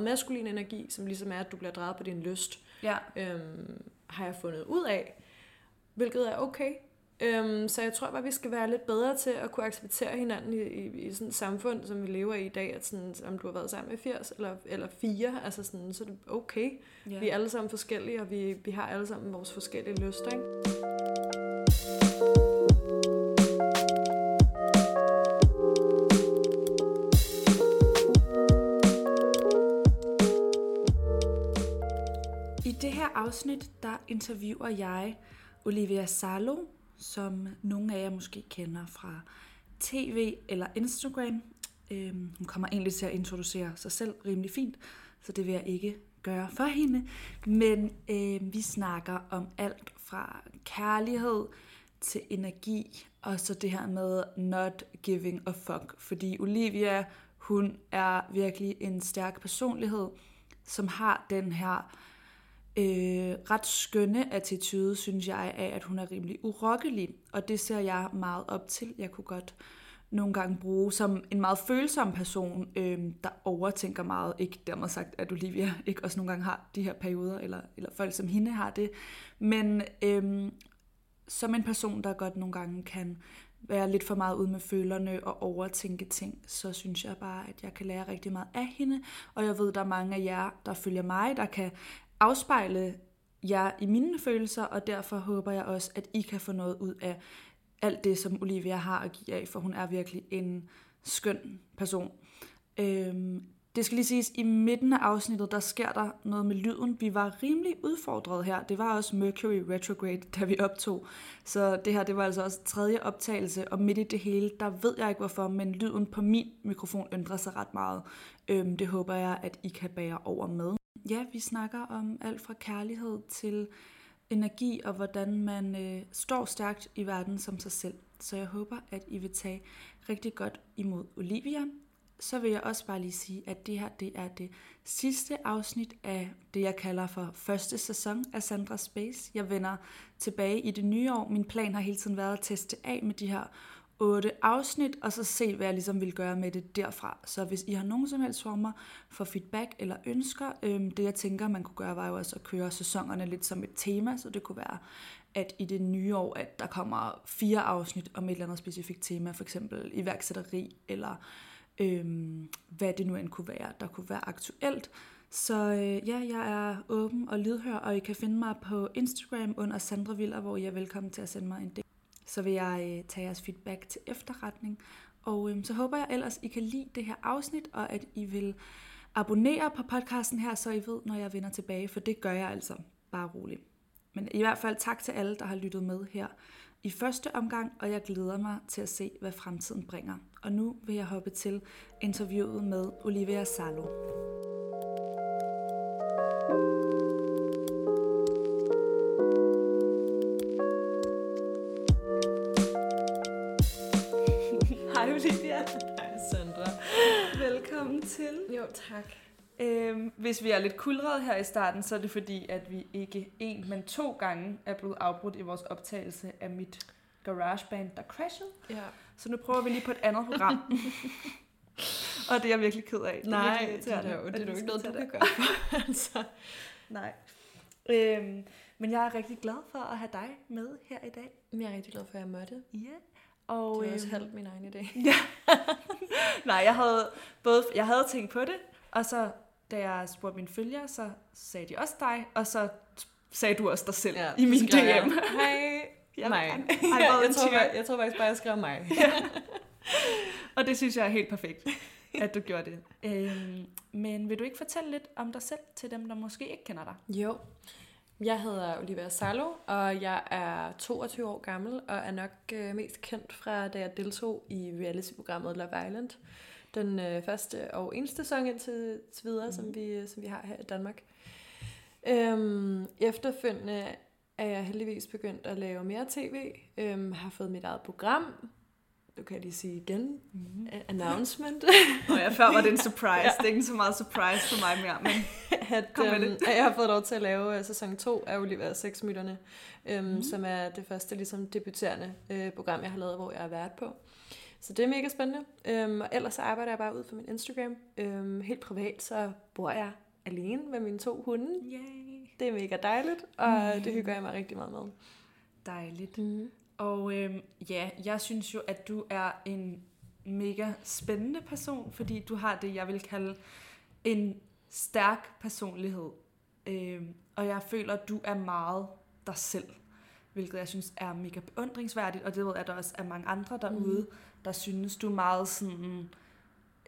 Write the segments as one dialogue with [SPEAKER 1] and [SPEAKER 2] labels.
[SPEAKER 1] meget maskulin energi, som ligesom er, at du bliver drejet på din lyst,
[SPEAKER 2] Ja.
[SPEAKER 1] øhm, har jeg fundet ud af, hvilket er okay. Øhm, så jeg tror bare, vi skal være lidt bedre til at kunne acceptere hinanden i, i, i sådan et samfund, som vi lever i i dag, at sådan, om du har været sammen med 80 eller, eller 4, altså sådan, så er det okay.
[SPEAKER 2] ja.
[SPEAKER 1] Vi er alle sammen forskellige, og vi, vi har alle sammen vores forskellige lyster, ikke?
[SPEAKER 2] Afsnit, der interviewer jeg Olivia Salo, som nogle af jer måske kender fra tv eller Instagram. Øhm, hun kommer egentlig til at introducere sig selv rimelig fint, så det vil jeg ikke gøre for hende. Men øh, vi snakker om alt fra kærlighed til energi, og så det her med not giving a fuck. Fordi Olivia, hun er virkelig en stærk personlighed, som har den her øh, ret skønne attitude, synes jeg, af, at hun er rimelig urokkelig. Og det ser jeg meget op til. Jeg kunne godt nogle gange bruge som en meget følsom person, øh, der overtænker meget. Ikke dermed sagt, at Olivia ikke også nogle gange har de her perioder, eller, eller folk som hende har det. Men øh, som en person, der godt nogle gange kan være lidt for meget ude med følerne og overtænke ting, så synes jeg bare, at jeg kan lære rigtig meget af hende. Og jeg ved, der er mange af jer, der følger mig, der kan afspejle jer i mine følelser, og derfor håber jeg også, at I kan få noget ud af alt det, som Olivia har at give af, for hun er virkelig en skøn person. Øhm, det skal lige siges, i midten af afsnittet, der sker der noget med lyden. Vi var rimelig udfordret her. Det var også Mercury retrograde, da vi optog. Så det her, det var altså også tredje optagelse, og midt i det hele, der ved jeg ikke hvorfor, men lyden på min mikrofon ændrer sig ret meget. Øhm, det håber jeg, at I kan bære over med. Ja, vi snakker om alt fra kærlighed til energi og hvordan man øh, står stærkt i verden som sig selv. Så jeg håber, at I vil tage rigtig godt imod Olivia. Så vil jeg også bare lige sige, at det her det er det sidste afsnit af det, jeg kalder for første sæson af Sandra Space. Jeg vender tilbage i det nye år. Min plan har hele tiden været at teste af med de her otte afsnit, og så se, hvad jeg ligesom vil gøre med det derfra. Så hvis I har nogen som helst former for feedback eller ønsker, øhm, det jeg tænker, man kunne gøre, var jo også at køre sæsonerne lidt som et tema, så det kunne være, at i det nye år, at der kommer fire afsnit om et eller andet specifikt tema, for eksempel iværksætteri, eller øhm, hvad det nu end kunne være, der kunne være aktuelt. Så øh, ja, jeg er åben og lydhør, og I kan finde mig på Instagram under Sandra Viller, hvor I er velkommen til at sende mig en del så vil jeg øh, tage jeres feedback til efterretning. Og øh, så håber jeg ellers, I kan lide det her afsnit, og at I vil abonnere på podcasten her, så I ved, når jeg vender tilbage, for det gør jeg altså bare roligt. Men i hvert fald tak til alle, der har lyttet med her i første omgang, og jeg glæder mig til at se, hvad fremtiden bringer. Og nu vil jeg hoppe til interviewet med Olivia Salo. Velkommen til.
[SPEAKER 1] Jo, tak.
[SPEAKER 2] Øhm, hvis vi er lidt kulrede her i starten, så er det fordi, at vi ikke en, men to gange er blevet afbrudt i vores optagelse af mit garageband, der crashede.
[SPEAKER 1] Ja.
[SPEAKER 2] Så nu prøver vi lige på et andet program. og det er jeg virkelig ked af. Det er
[SPEAKER 1] Nej,
[SPEAKER 2] virkelig
[SPEAKER 1] det er, jo, det er
[SPEAKER 2] vi
[SPEAKER 1] jo ikke noget, du kan
[SPEAKER 2] det.
[SPEAKER 1] gøre for. altså.
[SPEAKER 2] Nej. Øhm, men jeg er rigtig glad for at have dig med her i dag.
[SPEAKER 1] Jeg er rigtig glad for, at jeg måtte.
[SPEAKER 2] Ja. Og,
[SPEAKER 1] Det var også
[SPEAKER 2] øhm,
[SPEAKER 1] halvt min egen idé.
[SPEAKER 2] Ja. Nej, jeg havde både jeg havde tænkt på det, og så da jeg spurgte mine følgere, så sagde de også dig, og så sagde du også dig selv ja, i min
[SPEAKER 1] skrev jeg,
[SPEAKER 2] DM.
[SPEAKER 1] Hej.
[SPEAKER 2] Jeg gerne-
[SPEAKER 1] jeg,
[SPEAKER 2] I
[SPEAKER 1] jeg, tror, jeg, jeg tror faktisk bare, jeg skrev mig.
[SPEAKER 2] Og det synes jeg er helt perfekt, at du gjorde det. Øhm, men vil du ikke fortælle lidt om dig selv til dem, der måske ikke kender dig?
[SPEAKER 1] Jo. Jeg hedder Olivia Salo, og jeg er 22 år gammel, og er nok øh, mest kendt fra, da jeg deltog i reality-programmet Love Island. Den øh, første og eneste sæson indtil til videre, mm. som, vi, som vi har her i Danmark. Øhm, efterfølgende er jeg heldigvis begyndt at lave mere tv. Øhm, har fået mit eget program. Du kan jeg lige sige igen. Mm. Announcement.
[SPEAKER 2] Og jeg før var det en surprise. ja. Det er ikke så meget surprise for mig mere, men
[SPEAKER 1] at, øhm, at jeg har fået lov til at lave øh, sæson 2 af Olivia Sexmyterne, øhm,
[SPEAKER 2] Mhm.
[SPEAKER 1] mm. som er det første ligesom, debuterende øh, program, jeg har lavet, hvor jeg er vært på. Så det er mega spændende. Øhm, og ellers så arbejder jeg bare ud for min Instagram. Øhm, helt privat, så bor jeg alene med mine to hunde.
[SPEAKER 2] Yay.
[SPEAKER 1] Det er mega dejligt, og mm. det hygger jeg mig rigtig meget med.
[SPEAKER 2] Dejligt.
[SPEAKER 1] Mm.
[SPEAKER 2] Og øhm, ja, jeg synes jo, at du er en mega spændende person, fordi du har det, jeg vil kalde en stærk personlighed. Øhm, og jeg føler, at du er meget dig selv, hvilket jeg synes er mega beundringsværdigt, og det ved jeg, at der også er mange andre derude, mm. der synes, du er meget sådan,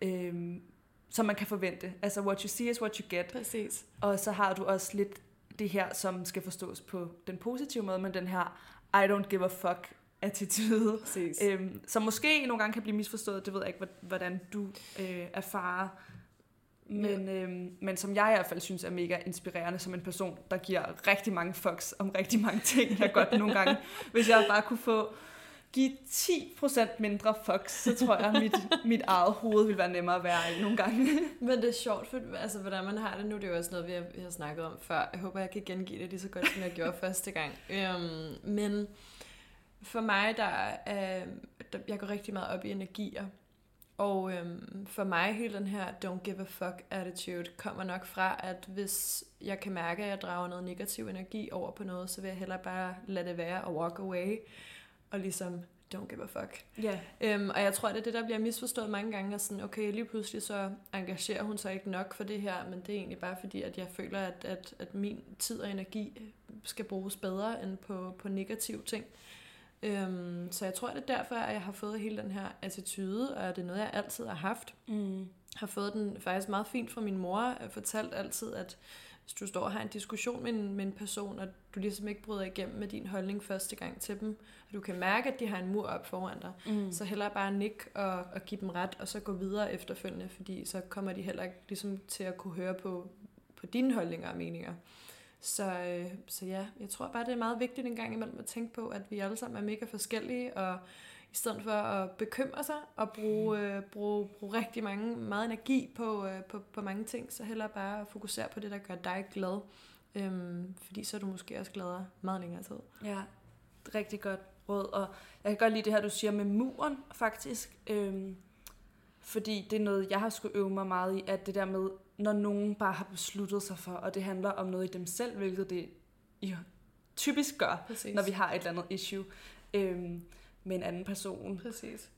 [SPEAKER 2] øhm, som man kan forvente. Altså, what you see is what you get.
[SPEAKER 1] Præcis.
[SPEAKER 2] Og så har du også lidt det her, som skal forstås på den positive måde, men den her I don't give a fuck attitude,
[SPEAKER 1] Præcis.
[SPEAKER 2] øhm, som måske nogle gange kan blive misforstået. Det ved jeg ikke, hvordan du øh, erfarer. Men, øhm, men som jeg i hvert fald synes er mega inspirerende som en person, der giver rigtig mange fucks om rigtig mange ting. Jeg godt nogle gange, hvis jeg bare kunne få give 10% mindre fucks, så tror jeg, at mit, mit eget hoved vil være nemmere at være i nogle gange.
[SPEAKER 1] Men det er sjovt, for, altså, hvordan man har det nu. Det er jo også noget, vi har, vi har snakket om før. Jeg håber, jeg kan gengive det lige så godt, som jeg gjorde første gang. Øhm, men for mig, der, er, der, jeg går rigtig meget op i energier. Og øhm, for mig, hele den her don't give a fuck attitude kommer nok fra, at hvis jeg kan mærke, at jeg drager noget negativ energi over på noget, så vil jeg hellere bare lade det være og walk away. Og ligesom, don't give a fuck.
[SPEAKER 2] Ja.
[SPEAKER 1] Øhm, og jeg tror, det er det, der bliver misforstået mange gange, at sådan, okay, lige pludselig så engagerer hun sig ikke nok for det her, men det er egentlig bare fordi, at jeg føler, at, at, at min tid og energi skal bruges bedre end på, på negative ting. Øhm, så jeg tror, det er derfor, at jeg har fået hele den her attitude, og det er noget, jeg altid har haft.
[SPEAKER 2] Mm.
[SPEAKER 1] Har fået den faktisk meget fint fra min mor, jeg fortalt altid, at hvis du står og har en diskussion med en, med en person, og du ligesom ikke bryder igennem med din holdning første gang til dem, og du kan mærke, at de har en mur op foran dig,
[SPEAKER 2] Mm.
[SPEAKER 1] så hellere bare nik og, og give dem ret, og så gå videre efterfølgende, fordi så kommer de heller ikke ligesom til at kunne høre på, på dine holdninger og meninger. Så, øh, så ja, jeg tror bare, det er meget vigtigt en gang imellem at tænke på, at vi alle sammen er mega forskellige, og i stedet for at bekymre sig og bruge, øh, bruge, bruge rigtig mange, meget energi på, øh, på, på mange ting, så hellere bare fokusere på det, der gør dig glad. Øhm, fordi så er du måske også gladere meget længere tid.
[SPEAKER 2] Ja, rigtig godt råd. Og jeg kan godt lide det her, du siger med muren, faktisk. Øhm, fordi det er noget, jeg har skulle øve mig meget i, at det der med, når nogen bare har besluttet sig for, og det handler om noget i dem selv, hvilket det jo typisk gør,
[SPEAKER 1] Præcis.
[SPEAKER 2] når vi har et eller andet issue øhm, med en anden person,
[SPEAKER 1] Præcis.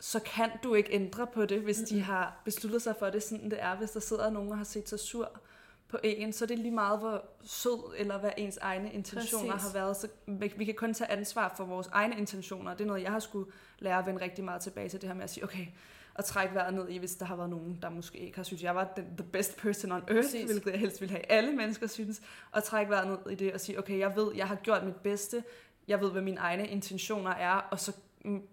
[SPEAKER 2] så kan du ikke ændre på det, hvis de har besluttet sig for, at det er sådan, det er. Hvis der sidder nogen og har set sig sur på en, så er det lige meget, hvor sød eller hvad ens egne intentioner
[SPEAKER 1] Præcis.
[SPEAKER 2] har været. Så vi vi kan kun tage ansvar for vores egne intentioner. Det er noget, jeg har skulle lære at vende rigtig meget tilbage til det her med at sige, okay, og trække vejret ned i, hvis der har været nogen, der måske ikke har synes, jeg var den, the best person on earth,
[SPEAKER 1] Præcis.
[SPEAKER 2] hvilket jeg helst ville have alle mennesker synes, og trække vejret ned i det og sige, okay, jeg ved, jeg har gjort mit bedste, jeg ved, hvad mine egne intentioner er, og så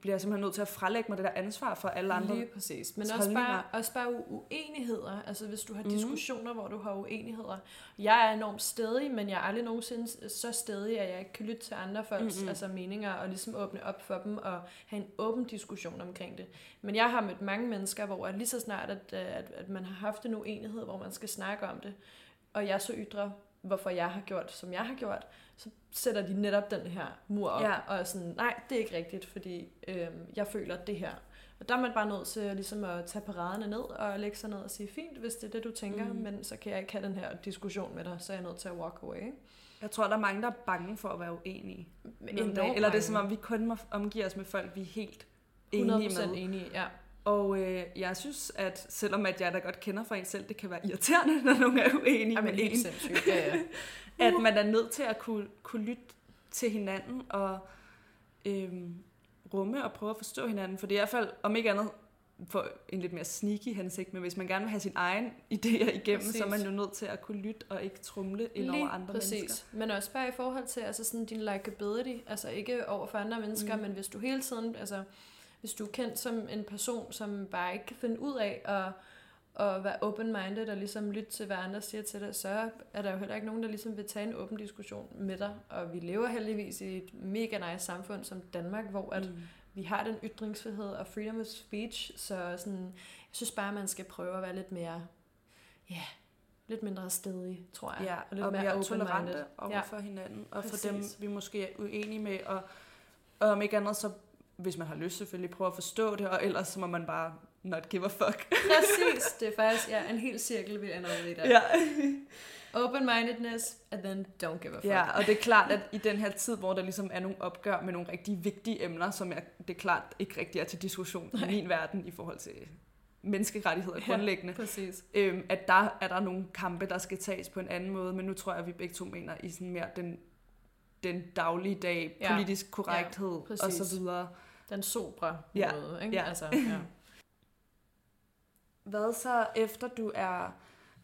[SPEAKER 2] bliver jeg simpelthen nødt til at frelægge mig det der ansvar for alle andre.
[SPEAKER 1] Lige præcis. Men
[SPEAKER 2] Så
[SPEAKER 1] også bare, også bare uenigheder. Altså hvis du har
[SPEAKER 2] Mhm.
[SPEAKER 1] diskussioner, hvor du har uenigheder. Jeg er enormt stedig, men jeg er aldrig nogensinde så stedig, at jeg ikke kan lytte til andre folks
[SPEAKER 2] Mhm.
[SPEAKER 1] altså, meninger og ligesom åbne op for dem og have en åben diskussion omkring det. Men jeg har mødt mange mennesker, hvor at lige så snart, at, øh, at, at man har haft en uenighed, hvor man skal snakke om det, og jeg så ytrer, hvorfor jeg har gjort, som jeg har gjort, så sætter de netop den her mur op,
[SPEAKER 2] Ja.
[SPEAKER 1] og er sådan, nej, det er ikke rigtigt, fordi øhm, jeg føler det her. Og der er man bare nødt til ligesom at tage paraderne ned og lægge sig ned og sige, fint, hvis det er det, du tænker, mm. men så kan jeg ikke have den her diskussion med dig, så er jeg nødt til at walk away.
[SPEAKER 2] Jeg tror, der er mange, der er bange for at være uenige. Eller det er som om, vi kun må omgive os med folk, vi er helt enige
[SPEAKER 1] 100%
[SPEAKER 2] med.
[SPEAKER 1] enige, ja.
[SPEAKER 2] Og øh, jeg synes, at selvom at jeg da godt kender fra en selv, det kan være irriterende, når nogen er uenige
[SPEAKER 1] Jamen,
[SPEAKER 2] med en.
[SPEAKER 1] Ja, ja.
[SPEAKER 2] at man er nødt til at kunne, kunne lytte til hinanden og øhm, rumme og prøve at forstå hinanden. For det er i hvert fald, om ikke andet, for en lidt mere sneaky hensigt, men hvis man gerne vil have sin egen idéer igennem,
[SPEAKER 1] Præcis.
[SPEAKER 2] så er man jo nødt til at kunne lytte og ikke trumle ind over andre
[SPEAKER 1] præcis.
[SPEAKER 2] mennesker.
[SPEAKER 1] Men også bare i forhold til altså sådan din likability, altså ikke over for andre mennesker,
[SPEAKER 2] mm.
[SPEAKER 1] men hvis du hele tiden, altså hvis du er kendt som en person, som bare ikke kan finde ud af at, at være open-minded og ligesom lytte til, hvad andre siger til dig, så er der jo heller ikke nogen, der ligesom vil tage en åben diskussion med dig. Og vi lever heldigvis i et mega nice samfund som Danmark, hvor at
[SPEAKER 2] Mm.
[SPEAKER 1] vi har den ytringsfrihed og freedom of speech, så sådan, jeg synes bare, man skal prøve at være lidt mere, ja, lidt mindre stedig, tror jeg.
[SPEAKER 2] Ja,
[SPEAKER 1] og lidt
[SPEAKER 2] og mere
[SPEAKER 1] open-minded.
[SPEAKER 2] tolerante over
[SPEAKER 1] Ja.
[SPEAKER 2] for hinanden, og for
[SPEAKER 1] Præcis.
[SPEAKER 2] dem, vi måske er uenige med, og, og om ikke andet, så hvis man har lyst selvfølgelig, prøve at forstå det, og ellers så må man bare not give a fuck.
[SPEAKER 1] Præcis, det er faktisk ja, en hel cirkel, vi ender ud i der.
[SPEAKER 2] Ja.
[SPEAKER 1] Open-mindedness, and then don't give a fuck.
[SPEAKER 2] ja, og det er klart, at i den her tid, hvor der ligesom er nogle opgør med nogle rigtig vigtige emner, som er, det er klart ikke rigtig er til diskussion i min verden i forhold til menneskerettigheder grundlæggende,
[SPEAKER 1] Præcis.
[SPEAKER 2] øhm, at der er der nogle kampe, der skal tages på en anden måde, men nu tror jeg, at vi begge to mener i sådan mere den, den daglige dag,
[SPEAKER 1] Ja.
[SPEAKER 2] politisk korrekthed
[SPEAKER 1] Ja,
[SPEAKER 2] og
[SPEAKER 1] præcis.
[SPEAKER 2] så videre.
[SPEAKER 1] Den sobra
[SPEAKER 2] Ja,
[SPEAKER 1] måde, ikke?
[SPEAKER 2] ja.
[SPEAKER 1] Altså, ja.
[SPEAKER 2] Hvad så efter du er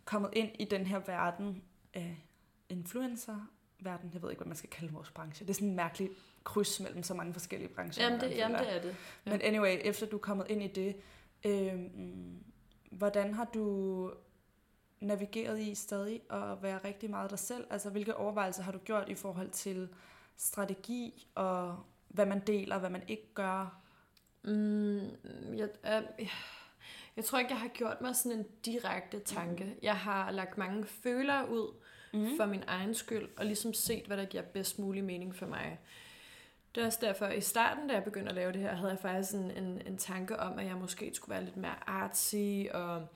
[SPEAKER 2] kommet ind i den her verden af influencer verden, jeg ved ikke, hvad man skal kalde vores branche. Det er sådan en mærkelig kryds mellem så mange forskellige brancher.
[SPEAKER 1] Jamen, det, jamen, det er det. Ja.
[SPEAKER 2] Men anyway, efter du er kommet ind i det, øhm, hvordan har du navigeret i stadig at være rigtig meget dig selv? Altså, hvilke overvejelser har du gjort i forhold til strategi og hvad man deler, hvad man ikke gør?
[SPEAKER 1] Mm, jeg, øh, jeg tror ikke, jeg har gjort mig sådan en direkte tanke. Jeg har lagt mange følere ud mm. for min egen skyld, og ligesom set, hvad der giver bedst mulig mening for mig. Det er også derfor, at i starten, da jeg begyndte at lave det her, havde jeg faktisk en, en, en tanke om, at jeg måske skulle være lidt mere artsy og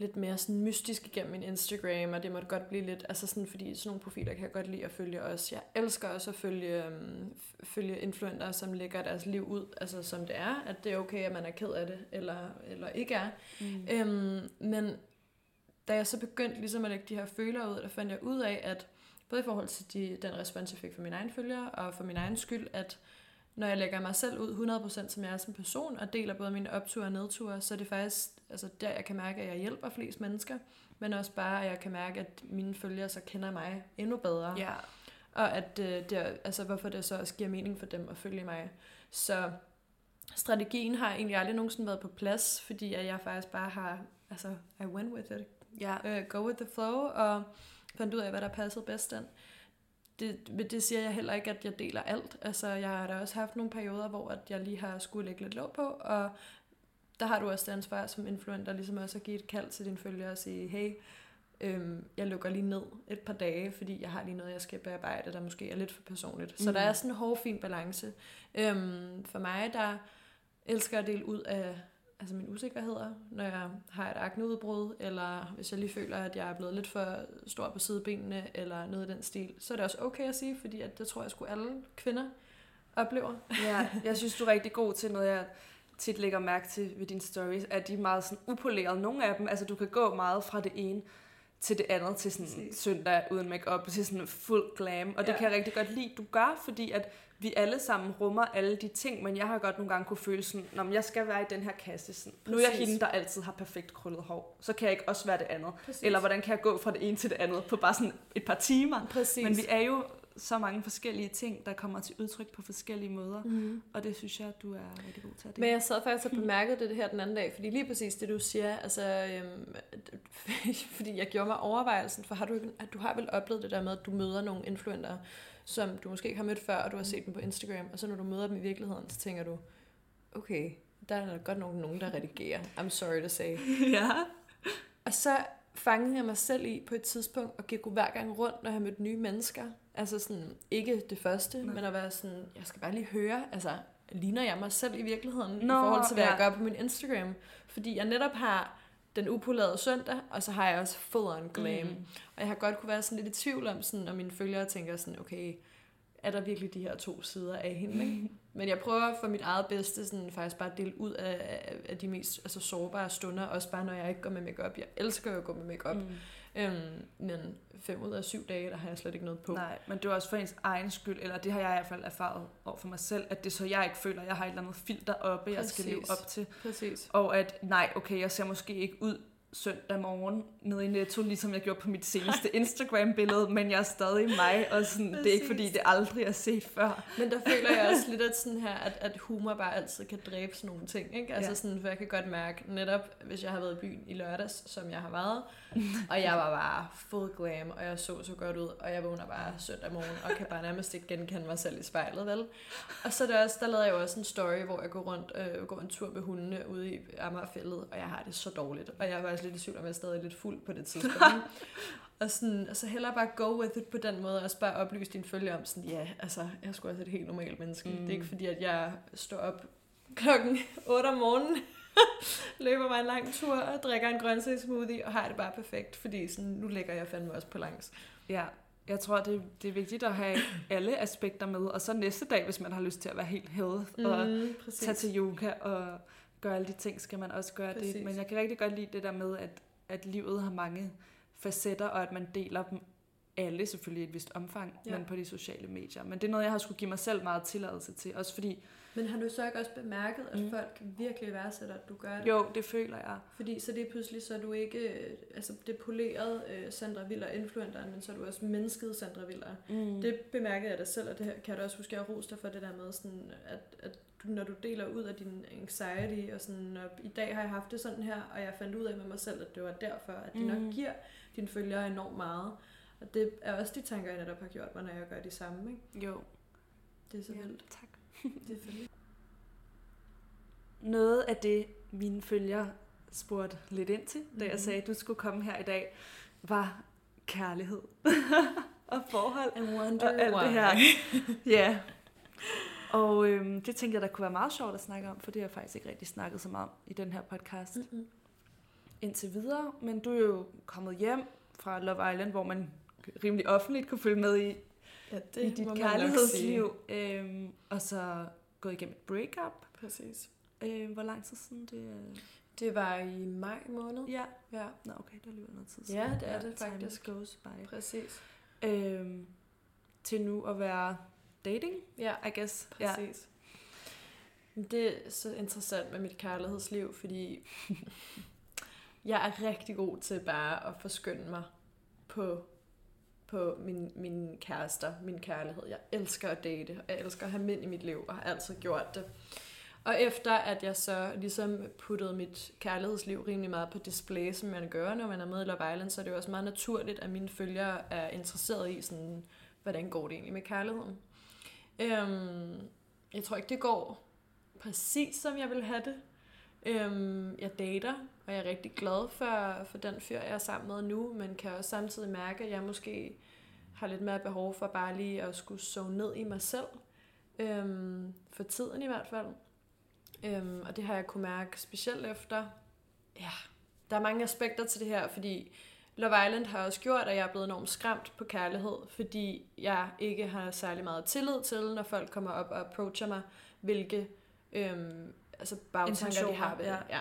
[SPEAKER 1] lidt mere sådan mystisk igennem min Instagram, og det måtte godt blive lidt, altså sådan, fordi sådan nogle profiler kan jeg godt lide at følge også. Jeg elsker også at følge, øhm, følge influencer, som lægger deres liv ud, altså som det er, at det er okay, at man er ked af det, eller, eller ikke er.
[SPEAKER 2] Mm.
[SPEAKER 1] Øhm, men da jeg så begyndte ligesom at lægge de her følere ud, der fandt jeg ud af, at både i forhold til de, den respons, jeg fik fra mine egne følgere, og for min egen skyld, at når jeg lægger mig selv ud 100% som jeg er som person, og deler både mine opture og nedture, så er det faktisk altså der, jeg kan mærke, at jeg hjælper flest mennesker, men også bare, at jeg kan mærke, at mine følgere så kender mig endnu bedre.
[SPEAKER 2] Ja.
[SPEAKER 1] Og at øh, det altså, hvorfor det så også giver mening for dem at følge mig. Så strategien har egentlig aldrig nogensinde været på plads, fordi at jeg faktisk bare har, altså, I went with it.
[SPEAKER 2] Ja.
[SPEAKER 1] Uh, go with the flow, og fandt ud af, hvad der passede bedst den. Det, men det siger jeg heller ikke, at jeg deler alt. Altså, jeg har da også haft nogle perioder, hvor at jeg lige har skulle lægge lidt låg på, og der har du også det ansvar som influencer, ligesom også at give et kald til dine følgere og sige, hey, øhm, jeg lukker lige ned et par dage, fordi jeg har lige noget, jeg skal bearbejde, der måske er lidt for personligt. Så
[SPEAKER 2] Mm.
[SPEAKER 1] der er sådan en hård, fin balance. Øhm, for mig, der elsker at dele ud af altså mine usikkerheder, når jeg har et akneudbrud, eller hvis jeg lige føler, at jeg er blevet lidt for stor på sidebenene, eller noget i den stil, så er det også okay at sige, fordi at det tror jeg sgu alle kvinder oplever.
[SPEAKER 2] ja, jeg synes, du er rigtig god til noget, jeg tit lægger mærke til ved dine stories, at de er meget sådan upolerede. Nogle af dem, altså du kan gå meget fra det ene til det andet, til sådan
[SPEAKER 1] Præcis.
[SPEAKER 2] søndag uden makeup til sådan fuld glam. Og det
[SPEAKER 1] Ja.
[SPEAKER 2] kan jeg rigtig godt lide, du gør, fordi at vi alle sammen rummer alle de ting, men jeg har godt nogle gange kunne føle sådan, Nå, men jeg skal være i den her kasse. Sådan. Nu er jeg hende, der altid har perfekt krøllet hår. Så kan jeg ikke også være det andet.
[SPEAKER 1] Præcis.
[SPEAKER 2] Eller hvordan kan jeg gå fra det ene til det andet på bare sådan et par timer.
[SPEAKER 1] Præcis.
[SPEAKER 2] Men vi er jo så mange forskellige ting, der kommer til udtryk på forskellige måder.
[SPEAKER 1] mm.
[SPEAKER 2] Og det synes jeg, du er rigtig god til at
[SPEAKER 1] Men
[SPEAKER 2] dele.
[SPEAKER 1] jeg sad faktisk og bemærkede det her den anden dag, fordi lige præcis det, du siger, altså, øhm, fordi jeg gjorde mig overvejelsen, for har du, ikke- du har vel oplevet det der med, at du møder nogle influencer, som du måske ikke har mødt før, og du har set dem på Instagram, og så når du møder dem i virkeligheden, så tænker du, okay, der er godt nok nogen, der redigerer. I'm sorry to say.
[SPEAKER 2] ja.
[SPEAKER 1] Og så fangede jeg mig selv i på et tidspunkt, og gik hver gang rundt, når jeg mødte nye mennesker. Altså sådan, ikke det første.
[SPEAKER 2] Nej.
[SPEAKER 1] men at være sådan, jeg skal bare lige høre, altså, ligner jeg mig selv i virkeligheden,
[SPEAKER 2] Nå,
[SPEAKER 1] i forhold til, hvad
[SPEAKER 2] ja.
[SPEAKER 1] jeg gør på min Instagram? Fordi jeg netop har den upolerede søndag, og så har jeg også full on glam.
[SPEAKER 2] Mm.
[SPEAKER 1] Og jeg har godt kunne være sådan lidt i tvivl om, sådan, når mine følgere tænker sådan, okay, er der virkelig de her to sider af hende? Ikke? Men jeg prøver for mit eget bedste sådan, faktisk bare at dele ud af, af, af de mest altså, sårbare stunder, også bare når jeg ikke går med makeup. Jeg elsker jo at gå med makeup. Mm. Øhm, men fem ud af syv dage, der har jeg slet ikke noget på.
[SPEAKER 2] Nej, men det er også for ens egen skyld, eller det har jeg i hvert fald erfaret over for mig selv, at det så jeg ikke føler, at jeg har et eller andet filter oppe, jeg skal leve
[SPEAKER 1] Præcis.
[SPEAKER 2] op til.
[SPEAKER 1] Præcis.
[SPEAKER 2] Og at nej, okay, jeg ser måske ikke ud søndag morgen nede i Netto, ligesom jeg gjorde på mit seneste Instagram-billede, men jeg er stadig mig, og sådan, det er ikke fordi, det aldrig er set før.
[SPEAKER 1] Men der føler jeg også lidt at, sådan her, at, at humor bare altid kan dræbe sådan nogle ting. Ikke? Altså
[SPEAKER 2] Ja.
[SPEAKER 1] sådan, for jeg kan godt mærke, netop hvis jeg har været i byen i lørdags, som jeg har været, og jeg var bare full glam, og jeg så så godt ud, og jeg vågner bare søndag morgen, og kan bare nærmest ikke genkende mig selv i spejlet, vel? Og så er det også, der lavede jeg også en story, hvor jeg går rundt øh, går en tur med hundene ude i Amagerfældet, og jeg har det så dårligt. Og jeg var lidt i tvivl om, jeg er stadig lidt fuld på det tidspunkt. Og, sådan, og så hellere bare go with it på den måde, og også bare oplyse dine følger om sådan, ja, altså, jeg er sgu også et helt normalt menneske.
[SPEAKER 2] Mm.
[SPEAKER 1] Mm. Det er ikke fordi, at jeg står op klokken 8 om morgenen, løber mig en lang tur og drikker en grøntsagssmoothie og har det bare perfekt, fordi sådan, nu lægger jeg fandme også på langs.
[SPEAKER 2] Ja, jeg tror, det, det er vigtigt at have alle aspekter med, og så næste dag, hvis man har lyst til at være helt health mm, og præcis. tage til yoga og gøre alle de ting, skal man også gøre præcis. det. Men jeg kan rigtig godt lide det der med, at, at livet har mange facetter, og at man deler dem alle selvfølgelig i et vist omfang, ja. men på de sociale medier. Men det er noget, jeg har skulle give mig selv meget tilladelse til, også fordi...
[SPEAKER 1] Men har du så ikke også bemærket, at mm. folk virkelig værdsætter, at du gør det?
[SPEAKER 2] Jo, det føler jeg.
[SPEAKER 1] Fordi så det er pludselig, så er du ikke altså det polerede uh, Sandra Viller influenteren, men så er du også mennesket Sandra Viller. Mm. Det bemærkede jeg da selv, og det kan jeg da også huske, at jeg roste for det der med, sådan, at, at du, når du deler ud af din anxiety, og sådan, og i dag har jeg haft det sådan her, og jeg fandt ud af med mig selv, at det var derfor, at det mm. nok giver dine følgere enormt meget. Og det er også de tanker, jeg netop har gjort mig, når jeg gør de samme. Ikke?
[SPEAKER 2] Jo.
[SPEAKER 1] Det er så
[SPEAKER 2] ja,
[SPEAKER 1] vildt.
[SPEAKER 2] Tak.
[SPEAKER 1] Fedt.
[SPEAKER 2] Noget af det, mine følgere spurgte lidt ind til, da jeg mm-hmm. sagde, at du skulle komme her i dag, var kærlighed og forhold og alt
[SPEAKER 1] why.
[SPEAKER 2] det her. Ja. Og øhm, det tænkte jeg, der kunne være meget sjovt at snakke om, for det har jeg faktisk ikke rigtig snakket så meget om i den her podcast. Mm-hmm. Indtil videre, men du er jo kommet hjem fra Love Island, hvor man rimelig offentligt kunne følge med i,
[SPEAKER 1] ja, det
[SPEAKER 2] i dit kærlighedsliv. Øhm, og så gået igennem et breakup.
[SPEAKER 1] Præcis.
[SPEAKER 2] Øhm, hvor lang tid siden det er?
[SPEAKER 1] Det var i maj måned.
[SPEAKER 2] Ja.
[SPEAKER 1] ja.
[SPEAKER 2] Nå, okay, det er alligevel noget tid siden.
[SPEAKER 1] Ja, det er det faktisk.
[SPEAKER 2] Time goes by.
[SPEAKER 1] Præcis.
[SPEAKER 2] Øhm, til nu at være dating,
[SPEAKER 1] ja.
[SPEAKER 2] I guess.
[SPEAKER 1] Præcis. Ja. Det er så interessant med mit kærlighedsliv, fordi jeg er rigtig god til bare at forskynde mig på på min, min kærester, min kærlighed. Jeg elsker at date, og jeg elsker at have mænd i mit liv, og har altid gjort det. Og efter at jeg så ligesom puttede mit kærlighedsliv rimelig meget på display, som man gør, når man er med i Love Island, så er det jo også meget naturligt, at mine følgere er interesseret i, sådan, hvordan går det egentlig med kærligheden. Øhm, jeg tror ikke, det går præcis, som jeg vil have det. Øhm, jeg dater, og jeg er rigtig glad for, for den fyr, jeg er sammen med nu, men kan også samtidig mærke, at jeg måske har lidt mere behov for bare lige at skulle sove ned i mig selv. Øhm, for tiden i hvert fald. Øhm, og det har jeg kunne mærke specielt efter. Ja, der er mange aspekter til det her, fordi Love Island har også gjort, at jeg er blevet enormt skræmt på kærlighed, fordi jeg ikke har særlig meget tillid til, når folk kommer op og approacher mig, hvilke øhm, altså bagtanker de har ved ja. ja.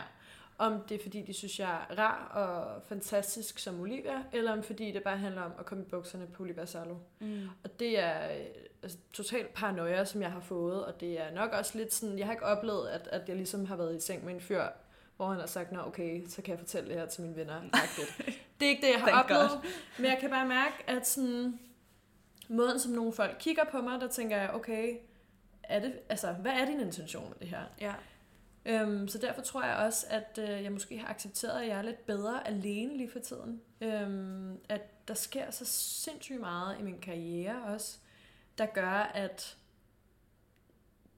[SPEAKER 1] Om det er fordi, de synes, jeg er rar og fantastisk som Olivia, eller om fordi det bare handler om at komme i bukserne på Olivia Salo. Mm. Og det er øh, altså, totalt paranoia, som jeg har fået, og det er nok også lidt sådan, jeg har ikke oplevet, at, at jeg ligesom har været i seng med en fyr, hvor han har sagt, nå okay, så kan jeg fortælle det her til mine venner. det er ikke det, jeg har oplevet, God. men jeg kan bare mærke, at sådan, måden, som nogle folk kigger på mig, der tænker jeg, okay, er det, altså, hvad er din intention med det her?
[SPEAKER 2] Ja.
[SPEAKER 1] Øhm, så derfor tror jeg også, at øh, jeg måske har accepteret, at jeg er lidt bedre alene lige for tiden. Øhm, at der sker så sindssygt meget i min karriere også, der gør, at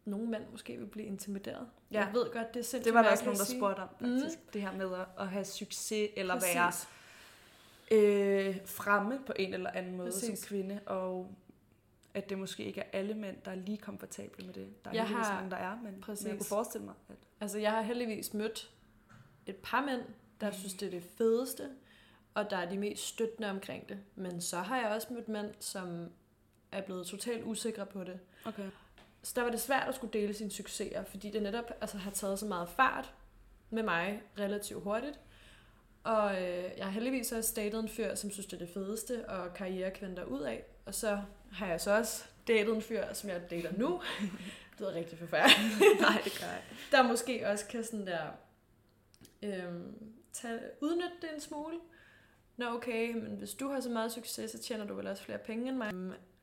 [SPEAKER 1] nogle mænd måske vil blive intimideret. Ja. Jeg ved godt, det er sindssygt
[SPEAKER 2] Det var der også nogen, der spurgte om, faktisk. Mm. Det her med at have succes, eller Præcis. være øh, fremme på en eller anden måde Præcis. som kvinde. Og at det måske ikke er alle mænd, der er lige komfortable med det. Der er jeg har, mange, der er, men, men jeg kunne forestille mig, at...
[SPEAKER 1] Altså, jeg har heldigvis mødt et par mænd, der mm. synes, det er det fedeste, og der er de mest støttende omkring det. Men så har jeg også mødt mænd, som er blevet totalt usikre på det.
[SPEAKER 2] Okay.
[SPEAKER 1] Så der var det svært at skulle dele sine succeser, fordi det netop altså, har taget så meget fart med mig relativt hurtigt. Og øh, jeg har heldigvis også datet en fyr, som synes, det er det fedeste, og karrierekvinder ud af. Og så har jeg så også datet en fyr, som jeg dater nu. det er rigtig forfærdeligt.
[SPEAKER 2] Nej, det gør jeg.
[SPEAKER 1] Der måske også kan sådan der øhm, tage, udnytte det en smule. Nå okay, men hvis du har så meget succes, så tjener du vel også flere penge end mig.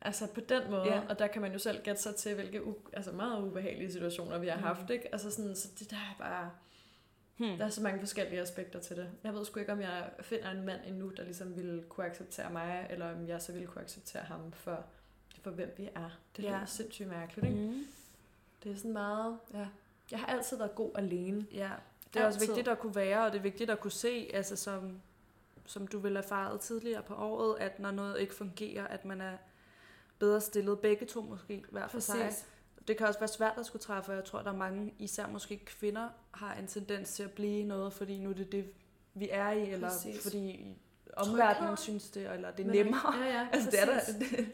[SPEAKER 1] Altså på den måde, ja. og der kan man jo selv gætte sig til, hvilke u- altså meget ubehagelige situationer vi har mm. haft. Ikke? Altså sådan, så det der er bare... Hmm. Der er så mange forskellige aspekter til det. Jeg ved sgu ikke, om jeg finder en mand endnu, der ligesom ville kunne acceptere mig, eller om jeg så ville kunne acceptere ham for, for hvem vi er. Det er ja. sindssygt mærkeligt, ikke? Mm. Det er sådan meget... Ja. Jeg har altid været god alene.
[SPEAKER 2] Ja, det er altid. også vigtigt at kunne være, og det er vigtigt at kunne se, altså som, som du ville erfaret tidligere på året, at når noget ikke fungerer, at man er bedre stillet begge to måske, hver for Præcis. sig det kan også være svært at skulle træffe, og jeg tror, der er mange, især måske kvinder, har en tendens til at blive noget, fordi nu er det det, vi er i, eller
[SPEAKER 1] Præcis.
[SPEAKER 2] fordi omverdenen synes det, eller det er
[SPEAKER 1] Men-
[SPEAKER 2] nemmere.
[SPEAKER 1] Ja, ja,
[SPEAKER 2] altså, det er der.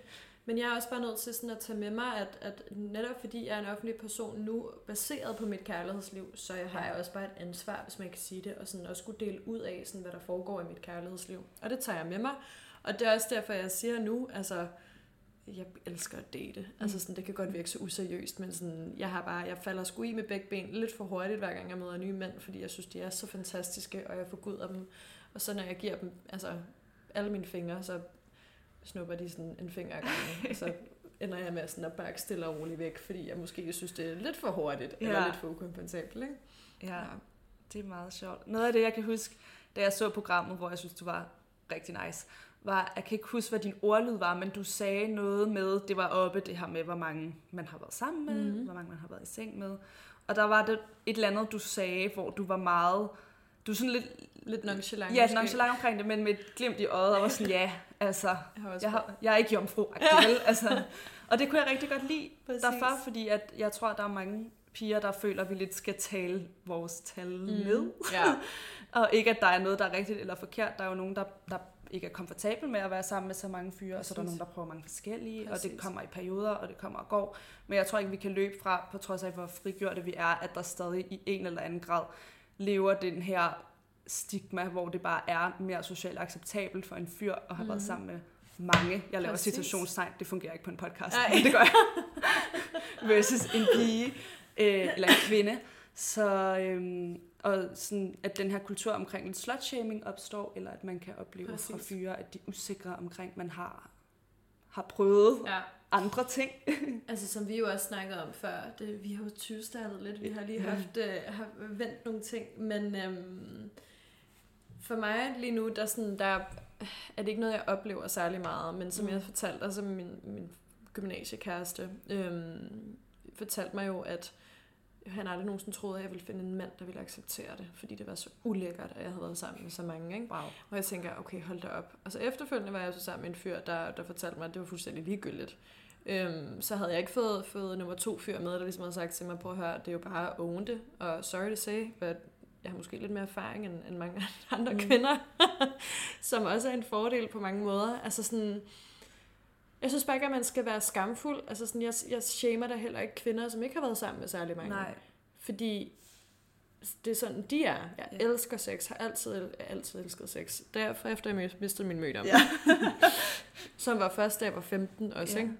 [SPEAKER 1] Men jeg er også bare nødt til sådan at tage med mig, at, at netop fordi jeg er en offentlig person nu, baseret på mit kærlighedsliv, så jeg har jeg også bare et ansvar, hvis man kan sige det, og sådan også skulle dele ud af, sådan, hvad der foregår i mit kærlighedsliv. Og det tager jeg med mig. Og det er også derfor, jeg siger nu, altså, jeg elsker at date.
[SPEAKER 2] Mm.
[SPEAKER 1] Altså sådan, det kan godt virke så useriøst, men sådan, jeg har bare, jeg falder sgu i med begge ben lidt for hurtigt, hver gang jeg møder nye mænd, fordi jeg synes, de er så fantastiske, og jeg forguder dem. Og så når jeg giver dem, altså alle mine fingre, så snupper de sådan en finger ad gangen, og så ender jeg med sådan at bakke stille og roligt væk, fordi jeg måske synes, det er lidt for hurtigt, ja. eller
[SPEAKER 2] Ja.
[SPEAKER 1] lidt for ukompensabelt, ikke?
[SPEAKER 2] Ja, det er meget sjovt. Noget af det, jeg kan huske, da jeg så programmet, hvor jeg synes, du var rigtig nice, var, jeg kan ikke huske, hvad din ordlyd var, men du sagde noget med, det var oppe det her med, hvor mange man har været sammen med, mm-hmm. hvor mange man har været i seng med. Og der var det et eller andet, du sagde, hvor du var meget, du er sådan lidt,
[SPEAKER 1] Lidt nonchalant.
[SPEAKER 2] ja, nonchalant omkring det, men med et glimt i øjet, og var sådan, ja, altså,
[SPEAKER 1] Jeg har
[SPEAKER 2] jeg, har, jeg er ikke jomfru, vel? Altså, og det kunne jeg rigtig godt lide
[SPEAKER 1] Præcis.
[SPEAKER 2] derfor, fordi at jeg tror, at der er mange piger, der føler, at vi lidt skal tale vores tal mm. ned.
[SPEAKER 1] Ja,
[SPEAKER 2] Og ikke, at der er noget, der er rigtigt eller forkert. Der er jo nogen, der, der ikke er komfortabel med at være sammen med så mange fyre, og så er der nogen, der prøver mange forskellige, og
[SPEAKER 1] Præcis.
[SPEAKER 2] det kommer i perioder, og det kommer og går. Men jeg tror ikke, vi kan løbe fra, på trods af, hvor frigjorte vi er, at der stadig i en eller anden grad lever den her stigma, hvor det bare er mere socialt acceptabelt for en fyr at have mm. været sammen med mange. Jeg laver
[SPEAKER 1] Præcis.
[SPEAKER 2] citationstegn, det fungerer ikke på en podcast,
[SPEAKER 1] Nej.
[SPEAKER 2] men det gør jeg. Versus en pige, øh, eller en kvinde. Så, øhm, og sådan, at den her kultur omkring lidt slutshaming opstår, eller at man kan opleve Præcis. fra fyre, at de er usikre omkring, man har, har prøvet
[SPEAKER 1] ja.
[SPEAKER 2] andre ting.
[SPEAKER 1] Altså som vi jo også snakkede om før, det, vi har jo 20 lidt, vi har lige
[SPEAKER 2] Ja.
[SPEAKER 1] haft, øh, har vendt nogle ting, men øhm, for mig lige nu, der, er sådan, der er det ikke noget, jeg oplever særlig meget, men som
[SPEAKER 2] Mm.
[SPEAKER 1] mm. jeg fortalte, altså min, min gymnasiekæreste øhm, fortalte mig jo, at han aldrig nogensinde troede, at jeg ville finde en mand, der ville acceptere det, fordi det var så ulækkert, at jeg havde været sammen med så mange, ikke?
[SPEAKER 2] Wow.
[SPEAKER 1] Og jeg tænker, okay, hold da op. Og så efterfølgende var jeg så sammen med en fyr, der, der fortalte mig, at det var fuldstændig ligegyldigt. Øhm, så havde jeg ikke fået, fået nummer to fyr med, der ligesom havde sagt til mig, prøv at høre, det er jo bare at own det. Og sorry to say, but jeg har måske lidt mere erfaring end, end mange andre
[SPEAKER 2] Mm.
[SPEAKER 1] mm. kvinder, som også er en fordel på mange måder. Altså sådan, jeg synes bare ikke, at man skal være skamfuld. Altså sådan, jeg, jeg shamer da heller ikke kvinder, som ikke har været sammen med særlig mange.
[SPEAKER 2] Nej.
[SPEAKER 1] Fordi det er sådan, de er. Jeg
[SPEAKER 2] Ja.
[SPEAKER 1] elsker sex, har altid, altid elsket sex. Derfor efter jeg mistede min mødom.
[SPEAKER 2] Ja.
[SPEAKER 1] som var først, da jeg var 15 også,
[SPEAKER 2] Ja.
[SPEAKER 1] ikke?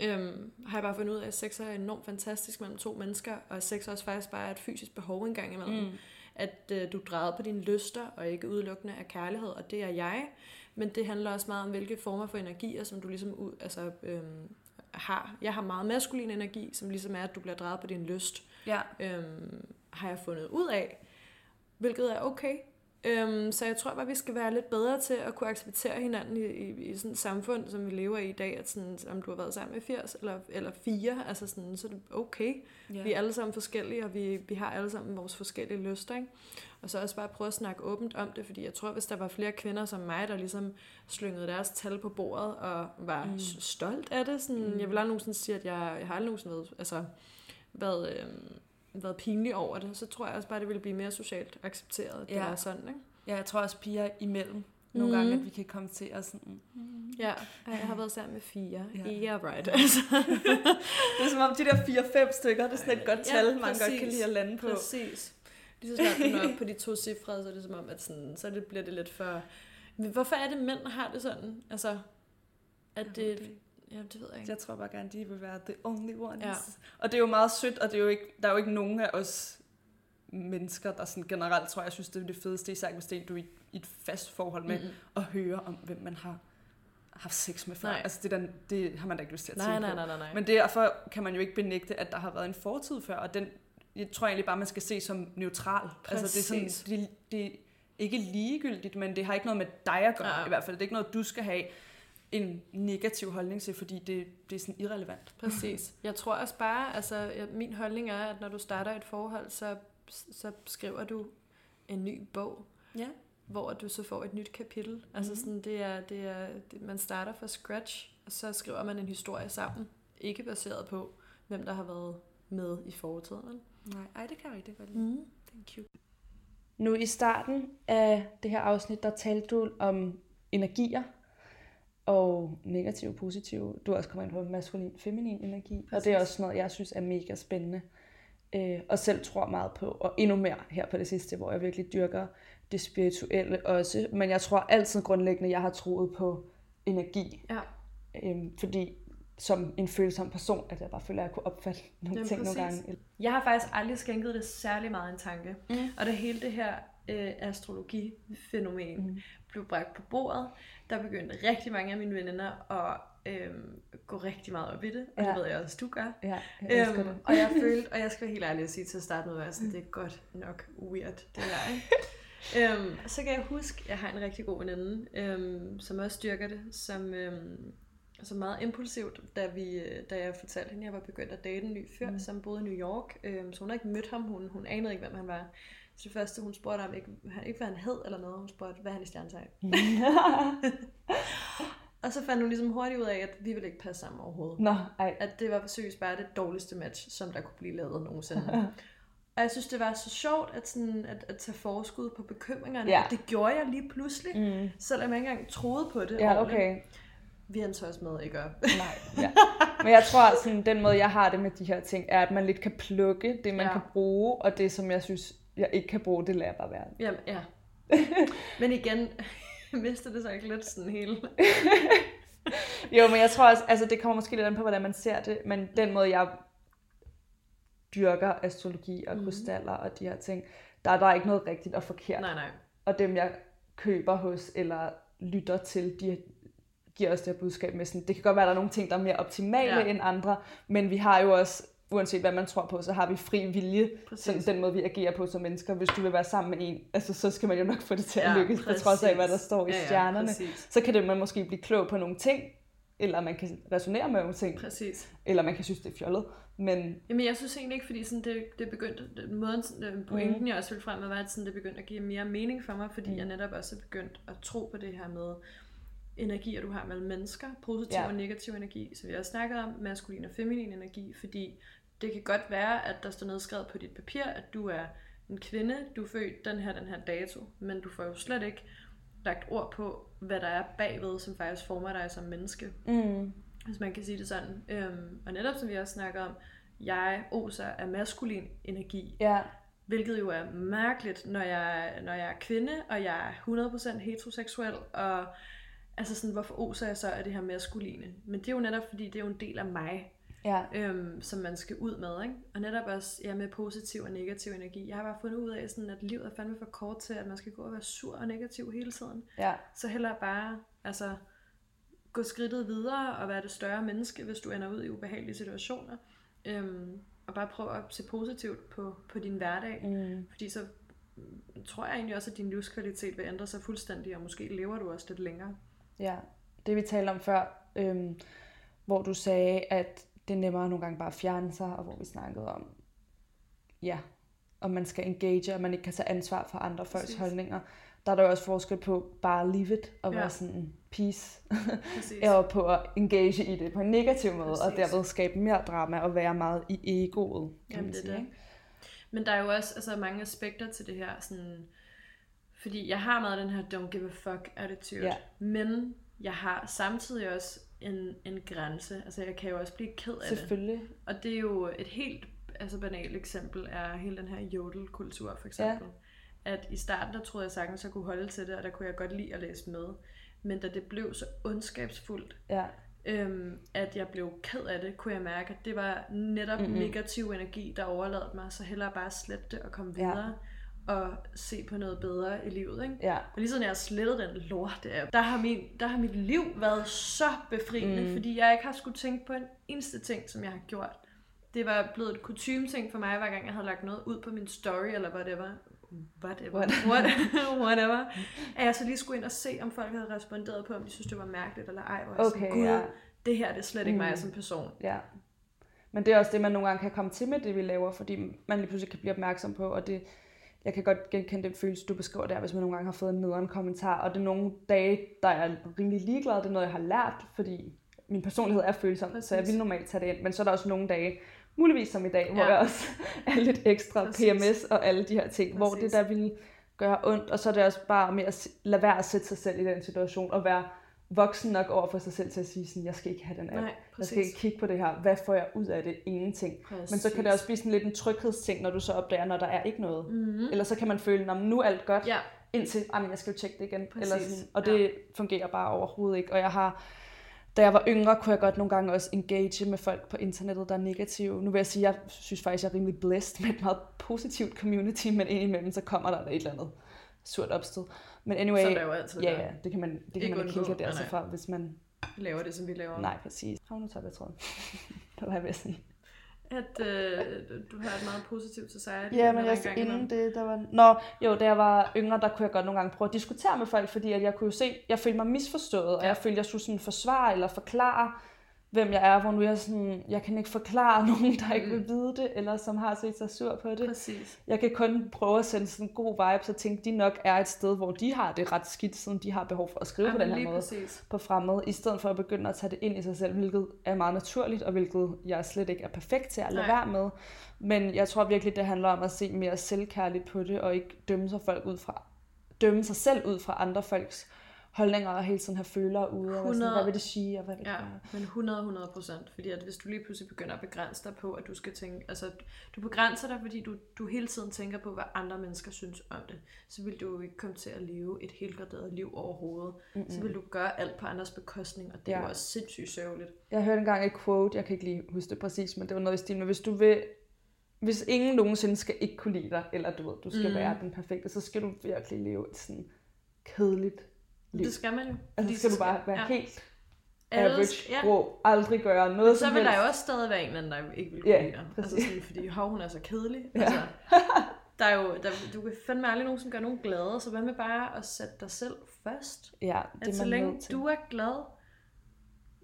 [SPEAKER 1] Øhm, har jeg bare fundet ud af, at sex er enormt fantastisk mellem to mennesker, og sex er også faktisk bare et fysisk behov en gang imellem.
[SPEAKER 2] Mm.
[SPEAKER 1] At øh, du drejer på dine lyster, og ikke udelukkende af kærlighed, og det er jeg. Men det handler også meget om, hvilke former for energier, som du ligesom ud, altså, øhm, har. Jeg har meget maskulin energi, som ligesom er, at du bliver drejet på din lyst
[SPEAKER 2] Ja.
[SPEAKER 1] øhm, har jeg fundet ud af, hvilket er okay. Øhm, så jeg tror bare, vi skal være lidt bedre til at kunne acceptere hinanden i, i, i sådan et samfund, som vi lever i i dag, at sådan, om du har været sammen med 80 eller, eller 4, altså sådan, så er det okay.
[SPEAKER 2] Ja.
[SPEAKER 1] Vi er alle sammen forskellige, og vi, vi har alle sammen vores forskellige lyster, ikke? Og så også bare prøve at snakke åbent om det, fordi jeg tror, hvis der var flere kvinder som mig, der ligesom slyngede deres tal på bordet og var
[SPEAKER 2] Mm.
[SPEAKER 1] stolt af det, sådan,
[SPEAKER 2] Mm.
[SPEAKER 1] mm. jeg vil aldrig nogensinde sige, at jeg, jeg har aldrig nogensinde været, altså, været, øhm, været pinlig over det, så tror jeg også bare, det ville blive mere socialt accepteret, at det
[SPEAKER 2] Ja.
[SPEAKER 1] var sådan, ikke?
[SPEAKER 2] ja, jeg tror også piger imellem. Nogle
[SPEAKER 1] Mhm.
[SPEAKER 2] gange, at vi kan komme til at sådan... Mm.
[SPEAKER 1] Ja, jeg har været sammen med fire.
[SPEAKER 2] Ja.
[SPEAKER 1] Ja, yeah, right. Altså,
[SPEAKER 2] Det er som om de der 4-5 stykker, det er sådan et godt
[SPEAKER 1] Ja,
[SPEAKER 2] tal, man godt kan lide at lande på.
[SPEAKER 1] Præcis. Lige så snart du op på de to cifre, så er det som om, at sådan, så det bliver det lidt for... Men hvorfor er det, mænd har det sådan? Altså, at det... Ja, det ved jeg ikke.
[SPEAKER 2] Jeg tror bare gerne, de vil være the only ones.
[SPEAKER 1] Ja.
[SPEAKER 2] Og det er jo meget sødt, og det er jo ikke, der er jo ikke nogen af os mennesker, der sådan generelt tror jeg, synes, det er det fedeste, især hvis det er, du er i et fast forhold med,
[SPEAKER 1] Mm-mm.
[SPEAKER 2] at høre om, hvem man har haft sex med før.
[SPEAKER 1] Nej.
[SPEAKER 2] Altså, det, er der, det har man da ikke lyst til at
[SPEAKER 1] Nej,
[SPEAKER 2] tænke
[SPEAKER 1] nej,
[SPEAKER 2] på.
[SPEAKER 1] nej, nej, nej.
[SPEAKER 2] Men derfor kan man jo ikke benægte, at der har været en fortid før, og den jeg tror egentlig bare, man skal se som neutral. Altså, det er, sådan,
[SPEAKER 1] Præcis.
[SPEAKER 2] det, det er ikke ligegyldigt, men det har ikke noget med dig at gøre,
[SPEAKER 1] Ja.
[SPEAKER 2] i hvert fald. Det er ikke noget, du skal have en negativ holdning til, fordi det, det er sådan irrelevant.
[SPEAKER 1] Præcis. Jeg tror også bare, altså min holdning er, at når du starter et forhold, så, så skriver du en ny bog,
[SPEAKER 2] Ja.
[SPEAKER 1] hvor du så får et nyt kapitel. Altså
[SPEAKER 2] Mhm.
[SPEAKER 1] sådan, det er, det er, det, man starter fra scratch, og så skriver man en historie sammen. Ikke baseret på, hvem der har været med i fortiden. vel?
[SPEAKER 2] Nej, ej, det kan jeg rigtig godt lide.
[SPEAKER 1] Mm.
[SPEAKER 2] Thank you. Nu i starten af det her afsnit, der talte du om energier og negativ og positiv. Du er også kommet ind på maskulin feminin energi, og det er
[SPEAKER 1] Præcis.
[SPEAKER 2] også noget, jeg synes er mega spændende. Øh, og selv tror meget på, og endnu mere her på det sidste, hvor jeg virkelig dyrker det spirituelle også. Men jeg tror altid grundlæggende, jeg har troet på energi.
[SPEAKER 1] Ja.
[SPEAKER 2] Øhm, fordi som en følsom person, at jeg bare føler, at jeg kunne opfatte nogle
[SPEAKER 1] Jamen,
[SPEAKER 2] ting nogle
[SPEAKER 1] præcis.
[SPEAKER 2] gange.
[SPEAKER 1] Jeg har faktisk aldrig skænket det særlig meget en tanke.
[SPEAKER 2] Mm.
[SPEAKER 1] Og da hele det her øh, astrologi-fænomen
[SPEAKER 2] Mm.
[SPEAKER 1] blev bragt på bordet, der begyndte rigtig mange af mine veninder at øh, gå rigtig meget op i det. Og
[SPEAKER 2] Ja.
[SPEAKER 1] det ved jeg også, du gør.
[SPEAKER 2] Ja, jeg
[SPEAKER 1] Øhm,
[SPEAKER 2] det.
[SPEAKER 1] og jeg følte, og jeg skal være helt ærlig at sige til at starte med, at sådan, det er godt nok weird, det her. Ikke? øhm, så kan jeg huske, at jeg har en rigtig god veninde, øhm, som også styrker det, som, øhm, som meget impulsivt, da, vi, øh, da jeg fortalte hende, at jeg var begyndt at date en ny fyr,
[SPEAKER 2] Mm.
[SPEAKER 1] som boede i New York. Øhm, så hun har ikke mødt ham, hun, hun anede ikke, hvem han var. Så det første, hun spurgte om, ikke, han- ikke hvad han hed eller noget, hun spurgte, hvad han i stjernetegn? Og så fandt hun ligesom hurtigt ud af, at vi ville ikke passe sammen overhovedet
[SPEAKER 2] Nå, ej.
[SPEAKER 1] at det var seriøst bare det dårligste match, som der kunne blive lavet nogensinde. Og jeg synes, det var så sjovt at, sådan, at, at tage forskud på bekymringerne.
[SPEAKER 2] Ja.
[SPEAKER 1] Det gjorde jeg lige pludselig, mm. Selvom jeg ikke engang troede på det.
[SPEAKER 2] Ja,
[SPEAKER 1] ordentligt.
[SPEAKER 2] okay.
[SPEAKER 1] Vi er en med, ikke?
[SPEAKER 2] Nej, ja. Men jeg tror, sådan, den måde, jeg har det med de her ting, er, at man lidt kan plukke det, man. Ja. kan bruge, og det, som jeg synes, jeg ikke kan bruge, det lader jeg bare være.
[SPEAKER 1] Jamen, ja. Men igen, mister det så ikke lidt sådan hele...
[SPEAKER 2] Jo, men jeg tror også, altså det kommer måske lidt an på, hvordan man ser det, men den måde, jeg dyrker astrologi og
[SPEAKER 1] Mhm.
[SPEAKER 2] krystaller og de her ting, der er der ikke noget rigtigt og forkert.
[SPEAKER 1] Nej, nej.
[SPEAKER 2] Og dem, jeg køber hos eller lytter til, de giver os det her budskab med sådan, det kan godt være, at der er nogle ting, der er mere optimale. Ja. end andre, men vi har jo også, uanset hvad man tror på, så har vi fri vilje,
[SPEAKER 1] Præcis.
[SPEAKER 2] sådan den måde, vi agerer på som mennesker. Hvis du vil være sammen med en, altså, så skal man jo nok få det til at
[SPEAKER 1] Ja,
[SPEAKER 2] lykkes, på trods af, hvad der står i
[SPEAKER 1] Ja, ja,
[SPEAKER 2] stjernerne.
[SPEAKER 1] præcis.
[SPEAKER 2] Så kan det man måske blive klog på nogle ting, eller man kan resonere med nogle ting,
[SPEAKER 1] Præcis.
[SPEAKER 2] eller man kan synes, det er fjollet. Men
[SPEAKER 1] Jamen, jeg synes egentlig ikke, fordi sådan det, det begyndte, den måden, øh, pointen mm. jeg også ville frem med, var, at sådan, det begyndte at give mere mening for mig, fordi
[SPEAKER 2] mm.
[SPEAKER 1] jeg netop også er begyndt at tro på det her med energier, du har mellem mennesker, positiv
[SPEAKER 2] Ja.
[SPEAKER 1] og negativ energi. Så vi har snakket om maskulin og feminin energi, fordi det kan godt være, at der står nedskrevet på dit papir, at du er en kvinde, du er født den her, den her dato, men du får jo slet ikke lagt ord på, hvad der er bagved, som faktisk former dig som menneske
[SPEAKER 2] mm,
[SPEAKER 1] hvis man kan sige det sådan. Øhm, og netop som vi også snakker om, jeg oser af maskulin energi,
[SPEAKER 2] ja,
[SPEAKER 1] hvilket jo er mærkeligt, når jeg, når jeg er kvinde, og jeg er 100% heteroseksuel, og altså sådan, hvorfor oser jeg så af det her maskuline? Men det er jo netop, fordi det er jo en del af mig,
[SPEAKER 2] ja,
[SPEAKER 1] øhm, som man skal ud med, ikke? Og netop også ja, med positiv og negativ energi. Jeg har bare fundet ud af, sådan, at livet er fandme for kort til, at man skal gå og være sur og negativ hele tiden.
[SPEAKER 2] ja,
[SPEAKER 1] Så heller bare altså, gå skridtet videre og være det større menneske, hvis du ender ud i ubehagelige situationer. Øhm, og bare prøve at se positivt på, på din hverdag.
[SPEAKER 2] mm,
[SPEAKER 1] Fordi så tror jeg egentlig også, at din livskvalitet vil ændre sig fuldstændig, og måske lever du også lidt længere.
[SPEAKER 2] Ja. Det vi talte om før, øhm, hvor du sagde, at det er nemmere nogle gange bare at fjerne sig, og hvor vi snakkede om, ja, om man skal engage, og man ikke kan tage ansvar for andre folks
[SPEAKER 1] Præcis.
[SPEAKER 2] holdninger. Der er der jo også forskel på bare at leave it, og
[SPEAKER 1] Ja.
[SPEAKER 2] være sådan peace, og på at engage i det på en negativ måde, og
[SPEAKER 1] Præcis.
[SPEAKER 2] derved skabe mere drama og være meget i egoet, kan
[SPEAKER 1] Jamen,
[SPEAKER 2] man
[SPEAKER 1] det er
[SPEAKER 2] sige.
[SPEAKER 1] det.
[SPEAKER 2] ikke?
[SPEAKER 1] Men der er jo også altså, mange aspekter til det her. Sådan, fordi jeg har meget den her don't give a fuck attitude.
[SPEAKER 2] Ja.
[SPEAKER 1] Men jeg har samtidig også en, en grænse. Altså jeg kan jo også blive ked af det.
[SPEAKER 2] Selvfølgelig.
[SPEAKER 1] Og det er jo et helt altså banalt eksempel er hele den her jodelkultur for eksempel. Ja. At i starten der troede jeg sagtens, jeg kunne holde til det, og der kunne jeg godt lide at læse med. Men da det blev så ondskabsfuldt,
[SPEAKER 2] Ja,
[SPEAKER 1] øhm, at jeg blev ked af det, kunne jeg mærke, at det var netop
[SPEAKER 2] Mhm.
[SPEAKER 1] mm-hmm. negativ energi, der overladte mig. Så hellere bare slette det og komme
[SPEAKER 2] Ja.
[SPEAKER 1] Og se på noget bedre i livet. Ikke?
[SPEAKER 2] ja,
[SPEAKER 1] Og lige sådan jeg har slettet den lort der, der har, min, der har mit liv været så befriende,
[SPEAKER 2] Mm.
[SPEAKER 1] fordi jeg ikke har skulle tænke på en eneste ting, som jeg har gjort. Det var blevet et kutume ting for mig, hver gang jeg havde lagt noget ud på min story, eller whatever. Whatever.
[SPEAKER 2] What?
[SPEAKER 1] What? whatever. At jeg så lige skulle ind og se, om folk havde responderet på, om de synes, det var mærkeligt eller ej. Hvor jeg
[SPEAKER 2] okay,
[SPEAKER 1] sådan, Gud,
[SPEAKER 2] ja.
[SPEAKER 1] det her det er slet ikke
[SPEAKER 2] Mm.
[SPEAKER 1] mig som person.
[SPEAKER 2] Ja. Men det er også det, man nogle gange kan komme til med det, vi laver, fordi man lige pludselig kan blive opmærksom på, og det, jeg kan godt genkende den følelse, du beskriver der, hvis man nogle gange har fået en nederen kommentar, og det er nogle dage, der er rimelig ligeglad, det er noget, jeg har lært, fordi min personlighed er følsom, Præcis. så jeg
[SPEAKER 1] Præcis.
[SPEAKER 2] vil normalt tage det ind, men så er der også nogle dage, muligvis som i dag, ja. hvor jeg også er lidt ekstra
[SPEAKER 1] Præcis.
[SPEAKER 2] PMS og alle de her ting, hvor det
[SPEAKER 1] Præcis.
[SPEAKER 2] der ville gøre ondt, og så er det også bare med at lade være at sætte sig selv i den situation, og være voksen nok over for sig selv til at sige sådan, jeg skal ikke have den app.
[SPEAKER 1] Nej,
[SPEAKER 2] Jeg skal ikke
[SPEAKER 1] præcis.
[SPEAKER 2] kigge på det her. Hvad får jeg ud af det? Ingenting. Men så kan det også blive sådan lidt en tryghedsting, når du så opdager, når der er ikke noget.
[SPEAKER 1] Mm-hmm.
[SPEAKER 2] Eller så kan man føle, at nu er alt godt,
[SPEAKER 1] Ja,
[SPEAKER 2] indtil, jamen, jeg skal jo tjekke det igen.
[SPEAKER 1] Præcis,
[SPEAKER 2] Eller sådan, og det fungerer bare overhovedet ikke. Og jeg har, da jeg var yngre, kunne jeg godt nogle gange også engage med folk på internettet, der er negative. Nu vil jeg sige, at jeg synes faktisk, jeg er rimelig blessed med et meget positivt community, men indimellem så kommer der et eller andet surt opstod. Men anyway,
[SPEAKER 1] som der jo altid
[SPEAKER 2] ja, ja, det kan man, det kan man ikke helt der sig fra, hvis man...
[SPEAKER 1] laver det, som vi laver.
[SPEAKER 2] Nej, præcis. Hov, nu tager jeg tråden. Hvad var jeg ved at sige?
[SPEAKER 1] At øh, du har et meget positivt society.
[SPEAKER 2] Ja, men jeg inden det, der var... Nå, jo, da jeg var yngre, der kunne jeg godt nogle gange prøve at diskutere med folk, fordi at jeg kunne jo se, jeg følte mig misforstået, og jeg følte, jeg skulle sådan forsvare eller forklare, hvem jeg er, hvor nu er jeg sådan, jeg kan ikke forklare nogen, der ikke vil
[SPEAKER 1] Mm.
[SPEAKER 2] vide det, eller som har set sig sur på det.
[SPEAKER 1] Præcis.
[SPEAKER 2] Jeg kan kun prøve at sende sådan en god vibe, så tænke, de nok er et sted, hvor de har det ret skidt, siden de har behov for at skrive på
[SPEAKER 1] Jamen,
[SPEAKER 2] den her måde
[SPEAKER 1] præcis.
[SPEAKER 2] på fremmede, i stedet for at begynde at tage det ind i sig selv, hvilket er meget naturligt, og hvilket jeg slet ikke er perfekt til at lade
[SPEAKER 1] Nej.
[SPEAKER 2] være med. Men jeg tror virkelig, det handler om at se mere selvkærligt på det, og ikke dømme sig folk ud fra dømme sig selv ud fra andre folks holdninger, og hele tiden have følere ude, og være sådan,
[SPEAKER 1] 100.
[SPEAKER 2] hvad vil det sige, og hvad vil det
[SPEAKER 1] Ja,
[SPEAKER 2] gøre?
[SPEAKER 1] men 100 100 procent. Fordi at hvis du lige pludselig begynder at begrænse dig på, at du skal tænke, altså du begrænser dig, fordi du, du hele tiden tænker på, hvad andre mennesker synes om det, så vil du jo ikke komme til at leve et helgraderet liv overhovedet. Mm-hmm. Så vil du gøre alt på andres bekostning, og det er
[SPEAKER 2] Ja.
[SPEAKER 1] jo også sindssygt sørgeligt.
[SPEAKER 2] Jeg hørte engang et quote, jeg kan ikke lige huske det præcis, men det var noget i stil med, hvis du vil, hvis ingen nogensinde skal ikke kunne lide dig, eller du ved, du skal
[SPEAKER 1] mm.
[SPEAKER 2] være den perfekte, så skal du virkelig leve et sådan kedeligt liv.
[SPEAKER 1] Det skal man jo.
[SPEAKER 2] Altså, så skal du bare være
[SPEAKER 1] ja.
[SPEAKER 2] helt average,
[SPEAKER 1] ja.
[SPEAKER 2] grå, aldrig gøre noget
[SPEAKER 1] Så
[SPEAKER 2] som
[SPEAKER 1] vil der jo også stadig være en eller anden, der ikke vil kunne
[SPEAKER 2] Ja,
[SPEAKER 1] lide dig. Altså sådan, fordi hov, hun er så kedelig.
[SPEAKER 2] Ja.
[SPEAKER 1] Altså, der er jo, der, du kan fandme aldrig nogen, som gør nogen glade, så hvad med bare at sætte dig selv først?
[SPEAKER 2] Ja,
[SPEAKER 1] At
[SPEAKER 2] det er
[SPEAKER 1] så længe du er glad,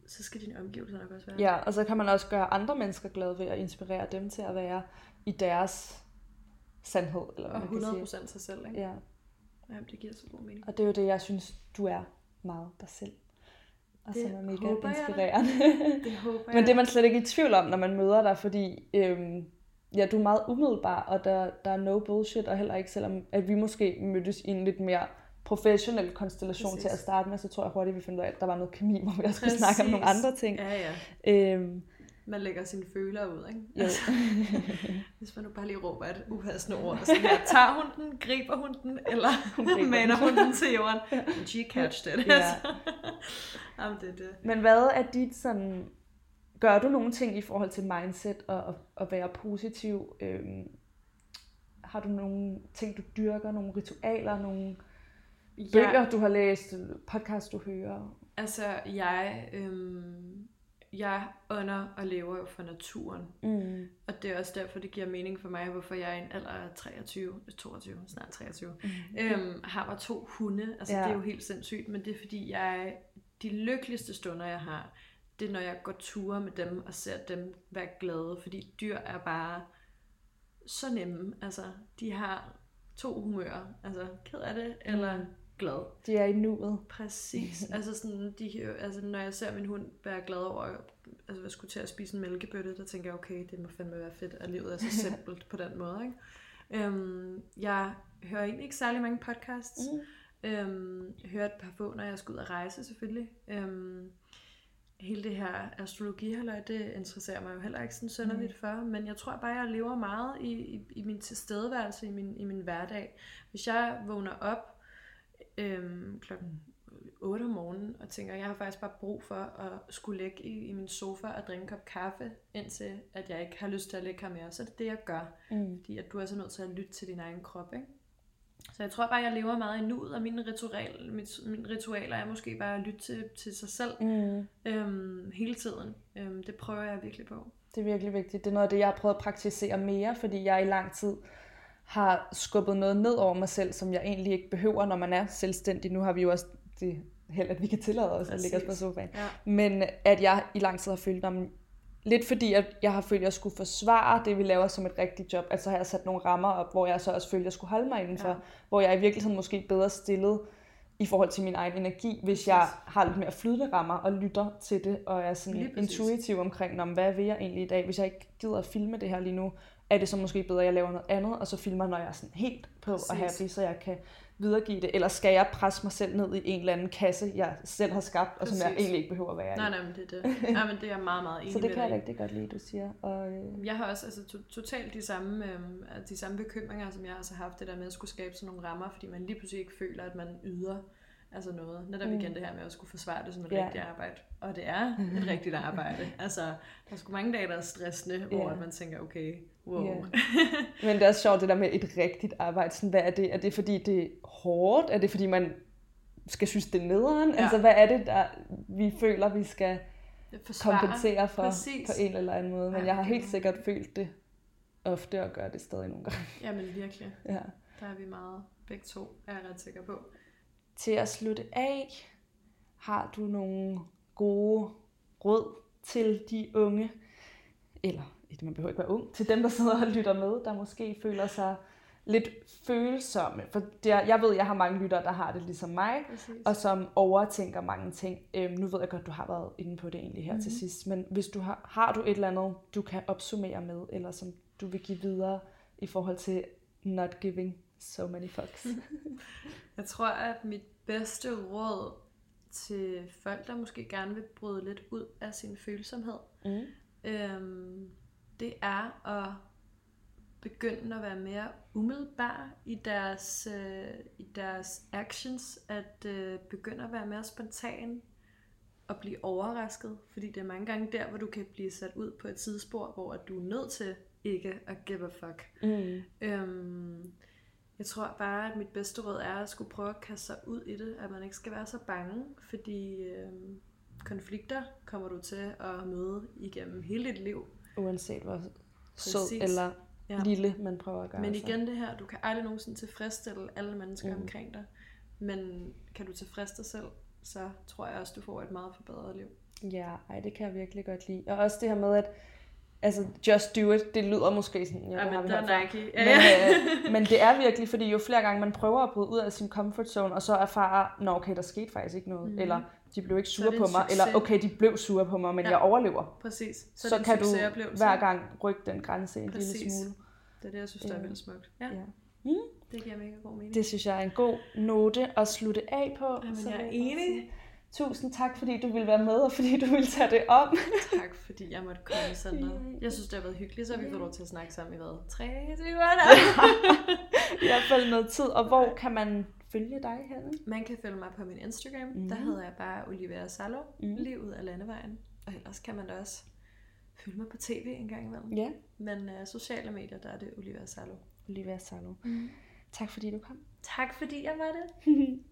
[SPEAKER 1] så skal dine omgivelser nok også være.
[SPEAKER 2] Ja, og så kan man også gøre andre mennesker glade ved at inspirere dem til at være i deres sandhed, eller hvad
[SPEAKER 1] Og
[SPEAKER 2] man kan
[SPEAKER 1] 100%
[SPEAKER 2] sige.
[SPEAKER 1] sig selv, ikke?
[SPEAKER 2] Ja,
[SPEAKER 1] Jamen, det giver så god mening.
[SPEAKER 2] og det er jo det, jeg synes, du er meget dig selv. Og
[SPEAKER 1] Det
[SPEAKER 2] som er mega
[SPEAKER 1] håber jeg da.
[SPEAKER 2] inspirerende.
[SPEAKER 1] Det håber jeg.
[SPEAKER 2] Men det er man slet ikke i tvivl om, når man møder dig, fordi øhm, ja, du er meget umiddelbar, og der, der er no bullshit, og heller ikke selvom, at vi måske mødtes i en lidt mere professionel konstellation
[SPEAKER 1] Præcis.
[SPEAKER 2] til at starte med, så tror jeg hurtigt, vi finder ud af, at der var noget kemi, hvor vi også skulle snakke om nogle andre ting.
[SPEAKER 1] Ja, ja.
[SPEAKER 2] Øhm,
[SPEAKER 1] Man lægger sine føler ud, ikke?
[SPEAKER 2] jo.
[SPEAKER 1] Hvis man nu bare lige råber et upassende ord, og sådan her, tager hun den, griber hun den, eller
[SPEAKER 2] griber
[SPEAKER 1] maner hun den til jorden? And she catched it.
[SPEAKER 2] Ja.
[SPEAKER 1] Altså. Jamen, det det.
[SPEAKER 2] Men hvad er dit sådan... Gør du nogle ting i forhold til mindset og og- at være positiv? Øhm, har du nogle ting, du dyrker? Nogle ritualer? Nogle bøger, du har læst? Podcast, du hører?
[SPEAKER 1] Altså, jeg, øhm, jeg ånder og lever jo for naturen.
[SPEAKER 2] Mm.
[SPEAKER 1] Og det er også derfor, det giver mening for mig, hvorfor jeg i en alder af 23, 22, snart 23,
[SPEAKER 2] Mm.
[SPEAKER 1] øhm, har mig to hunde. Altså,
[SPEAKER 2] Ja.
[SPEAKER 1] ja. det er jo helt sindssygt, men det er fordi, jeg, de lykkeligste stunder, jeg har, det er, når jeg går ture med dem og ser dem være glade. Fordi dyr er bare så nemme. Altså, de har to humører. Altså, ked af det, eller
[SPEAKER 2] Mm.
[SPEAKER 1] Glad.
[SPEAKER 2] De er i nuet.
[SPEAKER 1] Præcis. altså, sådan, de, altså, når jeg ser min hund være glad over, altså, at skulle til at spise en mælkebøtte, der tænker jeg, okay, det må fandme være fedt, at livet er så simpelt på den måde. Ikke? Øhm, jeg hører egentlig ikke særlig mange podcasts.
[SPEAKER 2] Mm.
[SPEAKER 1] Øhm, jeg hører et par få, når jeg skal ud og rejse, selvfølgelig. Øhm, hele det her astrologi det interesserer mig jo heller ikke sådan sønderligt for, men jeg tror bare, jeg lever meget i, i, i min tilstedeværelse, i min, i min hverdag. Hvis jeg vågner op øhm, klokken 8 om morgenen og tænker, jeg har faktisk bare brug for at skulle ligge i, i min sofa og drikke en kop kaffe, indtil at jeg ikke har lyst til at ligge her mere, så er det det, jeg gør.
[SPEAKER 2] Mm.
[SPEAKER 1] Fordi at du er så nødt til at lytte til din egen krop, ikke? Så jeg tror bare, jeg lever meget i nuet, og mine, ritual, mit, mine ritualer er måske bare at lytte til, til sig selv
[SPEAKER 2] Mm.
[SPEAKER 1] øhm, hele tiden. Øhm, det prøver jeg virkelig på.
[SPEAKER 2] Det er virkelig vigtigt. Det er noget af det, jeg har prøvet at praktisere mere, fordi jeg i lang tid har skubbet noget ned over mig selv, som jeg egentlig ikke behøver, når man er selvstændig. Nu har vi jo også det held, at vi kan tillade os at ligge os på
[SPEAKER 1] Præcis.
[SPEAKER 2] sofaen.
[SPEAKER 1] Ja.
[SPEAKER 2] Men at jeg i lang tid har følt om lidt fordi, at jeg har følt, at jeg skulle forsvare det, vi laver som et rigtigt job. Altså har jeg sat nogle rammer op, hvor jeg så også følte, at jeg skulle holde mig indenfor.
[SPEAKER 1] Ja.
[SPEAKER 2] Hvor jeg i virkeligheden måske bedre stillet i forhold til min egen energi, hvis jeg har lidt mere flydende rammer og lytter til det, og er sådan
[SPEAKER 1] præcis.
[SPEAKER 2] intuitiv omkring, "Nå, men hvad vil jeg egentlig i dag? Hvis jeg ikke gider at filme det her lige nu, er det så måske bedre, at jeg laver noget andet, og så filmer, når jeg er sådan helt på og
[SPEAKER 1] Præcis.
[SPEAKER 2] happy, så jeg kan videregive det, eller skal jeg presse mig selv ned i en eller anden kasse, jeg selv har skabt, og som jeg
[SPEAKER 1] Præcis.
[SPEAKER 2] egentlig ikke behøver at være
[SPEAKER 1] Nej,
[SPEAKER 2] i.
[SPEAKER 1] nej, men det er det. Ja, men det er meget, meget enig
[SPEAKER 2] Så det kan jeg rigtig godt lide, du siger. Og, øh,
[SPEAKER 1] Jeg har også altså, to- totalt de samme, øhm, de samme bekymringer, som jeg også har haft, det der med at skulle skabe sådan nogle rammer, fordi man lige pludselig ikke føler, at man yder altså noget. Netop
[SPEAKER 2] Mm.
[SPEAKER 1] igen det her med at skulle forsvare det som et
[SPEAKER 2] Ja.
[SPEAKER 1] rigtigt arbejde. Og det er et rigtigt arbejde. Altså, der er sgu mange dage, der er stressende, hvor
[SPEAKER 2] Ja.
[SPEAKER 1] at man tænker, okay, wow.
[SPEAKER 2] Ja. Men det er også sjovt, det der med et rigtigt arbejde. Sådan, hvad er det? Er det fordi, det er hårdt? Er det fordi, man skal synes, det er nederen? Ja. Altså, hvad er det, der vi føler, vi skal
[SPEAKER 1] Forsvare.
[SPEAKER 2] kompensere for
[SPEAKER 1] Præcis.
[SPEAKER 2] på en eller anden måde? Men
[SPEAKER 1] Ja,
[SPEAKER 2] jeg har helt
[SPEAKER 1] er-
[SPEAKER 2] sikkert følt det ofte og gør det stadig nogle gange.
[SPEAKER 1] Jamen virkelig.
[SPEAKER 2] Ja.
[SPEAKER 1] Der er vi meget begge to, er jeg ret sikker på.
[SPEAKER 2] Til at slutte af, har du nogle gode råd til de unge, eller man behøver ikke være ung, til dem, der sidder og lytter med, der måske føler sig lidt følsomme. For det er, jeg ved, jeg har mange lyttere, der har det ligesom mig,
[SPEAKER 1] Præcis.
[SPEAKER 2] og som overtænker mange ting. Øhm, nu ved jeg godt, du har været inde på det egentlig her mm-hmm. til sidst, men hvis du har, har du et eller andet, du kan opsummere med, eller som du vil give videre i forhold til not giving so many fucks.
[SPEAKER 1] Jeg tror, at mit bedste råd til folk, der måske gerne vil bryde lidt ud af sin følsomhed,
[SPEAKER 2] Mm.
[SPEAKER 1] øhm, det er at begynde at være mere umiddelbar i deres, øh, i deres actions, at øh, begynde at være mere spontan og blive overrasket, fordi det er mange gange der, hvor du kan blive sat ud på et sidespor, hvor at du er nødt til ikke at give a fuck.
[SPEAKER 2] Mm.
[SPEAKER 1] Øhm, jeg tror bare, at mit bedste råd er at skulle prøve at kaste sig ud i det, at man ikke skal være så bange, fordi øhm, konflikter kommer du til at møde igennem hele dit liv.
[SPEAKER 2] Uanset hvor sød
[SPEAKER 1] Præcis.
[SPEAKER 2] eller
[SPEAKER 1] Ja.
[SPEAKER 2] lille man prøver at gøre
[SPEAKER 1] Men
[SPEAKER 2] sig.
[SPEAKER 1] igen det her, du kan aldrig nogensinde tilfredsstille alle mennesker
[SPEAKER 2] mm.
[SPEAKER 1] omkring dig, men kan du tilfredse dig selv, så tror jeg også, du får et meget forbedret liv.
[SPEAKER 2] Ja, ej, det kan jeg virkelig godt lide. Og også det her med, at altså, just do it, det lyder måske sådan, ja,
[SPEAKER 1] Ja,
[SPEAKER 2] det har
[SPEAKER 1] men
[SPEAKER 2] vi
[SPEAKER 1] der
[SPEAKER 2] hørt
[SPEAKER 1] er
[SPEAKER 2] før.
[SPEAKER 1] Nike.
[SPEAKER 2] Men, øh, men det er virkelig, fordi jo flere gange man prøver at bryde ud af sin comfort zone, og så erfarer, nå okay, der skete faktisk ikke noget, mm. eller de blev ikke sure på mig, eller okay, de blev sure på mig, men
[SPEAKER 1] Ja.
[SPEAKER 2] ja. jeg overlever.
[SPEAKER 1] Præcis.
[SPEAKER 2] Så, så kan du hver gang rykke den grænse en
[SPEAKER 1] Præcis.
[SPEAKER 2] lille smule.
[SPEAKER 1] Det er det, jeg synes, der er
[SPEAKER 2] Ja.
[SPEAKER 1] vildt smukt. Ja,
[SPEAKER 2] Ja.
[SPEAKER 1] det giver mega god mening.
[SPEAKER 2] Det synes jeg er en god note at slutte af på.
[SPEAKER 1] Jamen,
[SPEAKER 2] Så
[SPEAKER 1] jeg er enig.
[SPEAKER 2] Tusind tak, fordi du ville være med, og fordi du ville tage det om.
[SPEAKER 1] Tak, fordi jeg måtte komme sådan noget. Jeg synes, det har været hyggeligt, så vi fået lov til at snakke sammen i hvad? Tre timer?
[SPEAKER 2] I hvert fald noget tid. Og hvor kan man følge dig henne?
[SPEAKER 1] Man kan følge mig på min Instagram.
[SPEAKER 2] Mhm.
[SPEAKER 1] Mm. Der hedder jeg bare Olivia Salo.
[SPEAKER 2] Mhm.
[SPEAKER 1] Mm. Livet af landevejen. Og ellers kan man da også følge mig på tv en gang imellem.
[SPEAKER 2] Ja,
[SPEAKER 1] Men uh, sociale medier, der er det Olivia Salo.
[SPEAKER 2] Olivia Salo.
[SPEAKER 1] Mm.
[SPEAKER 2] Tak fordi du kom.
[SPEAKER 1] Tak fordi jeg var det.